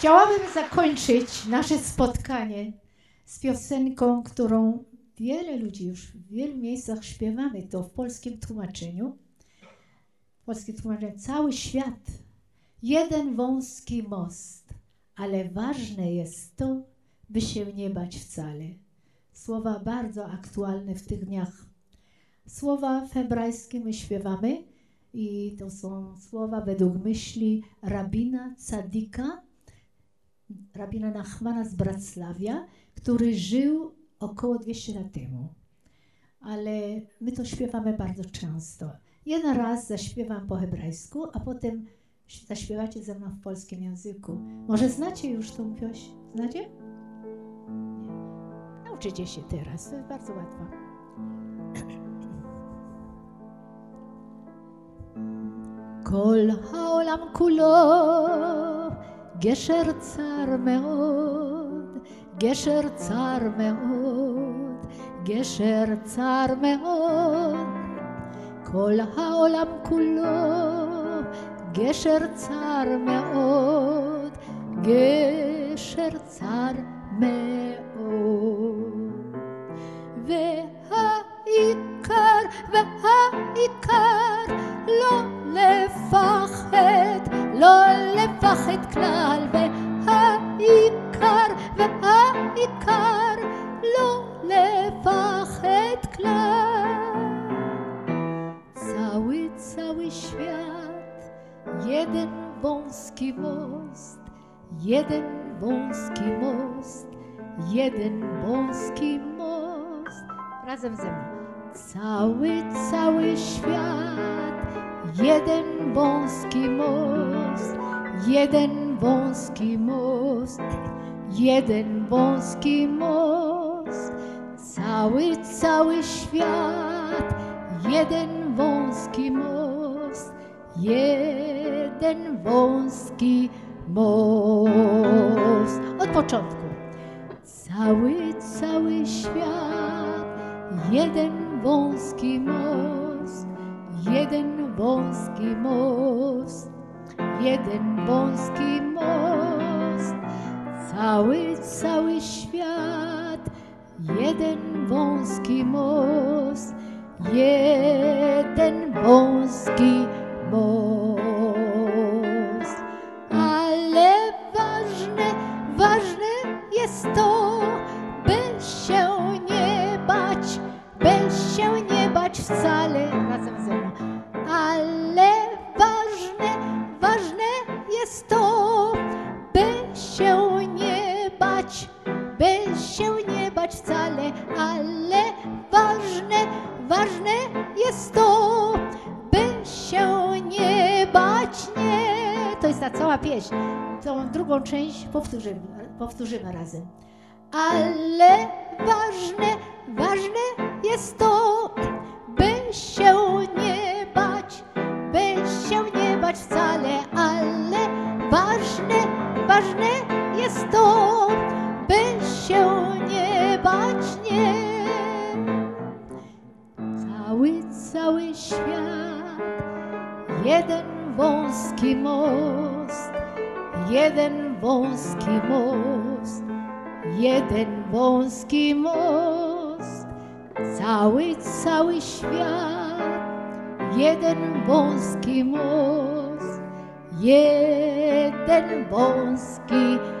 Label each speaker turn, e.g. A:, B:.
A: Chciałabym zakończyć nasze spotkanie z piosenką, którą wiele ludzi już w wielu miejscach śpiewamy, to w polskim tłumaczeniu. Polskie tłumaczenie, cały świat, jeden wąski most, ale ważne jest to, by się nie bać wcale. Słowa bardzo aktualne w tych dniach. Słowa w my śpiewamy i to są słowa według myśli rabina Cadika, rabina Nachmana z Wrocławia, który żył około 200 lat temu. Ale my to śpiewamy bardzo często. Jeden raz zaśpiewam po hebrajsku, a potem zaśpiewacie ze mną w polskim języku. Może znacie już tą piośń? Znacie? Nie. Nauczycie się teraz, to jest bardzo łatwo. Kol haolam kulot גשר צר מאוד, גשר צר מאוד, גשר צר מאוד. כל העולם כולו גשר צר מאוד, גשר צר מאוד. והעיקר, והעיקר, לא לפחד, לא לפחד jeden wąski most, jeden wąski most, jeden wąski most. Razem ze mną. Cały, cały świat, jeden wąski most, jeden wąski most, jeden wąski most. Cały, cały świat, jeden wąski most, jeden wąski most. Od początku. Cały, cały świat, jeden wąski most, jeden wąski most, jeden wąski most. Cały, cały świat, jeden wąski most, jeden wąski most. Wcale. Razem ze mną. Ale ważne, ważne jest to, by się nie bać, by się nie bać wcale, ale ważne, ważne jest to, by się nie bać, nie. To jest ta cała pieśń. Tą drugą część powtórzymy, powtórzymy razem. Ale ważne, ważne jest to, bać wcale, ale ważne, ważne jest to, by się nie bać, nie. Cały, cały świat, jeden wąski most, jeden wąski most, jeden wąski most. Cały, cały świat, jeden wąski most, jeden wąski most.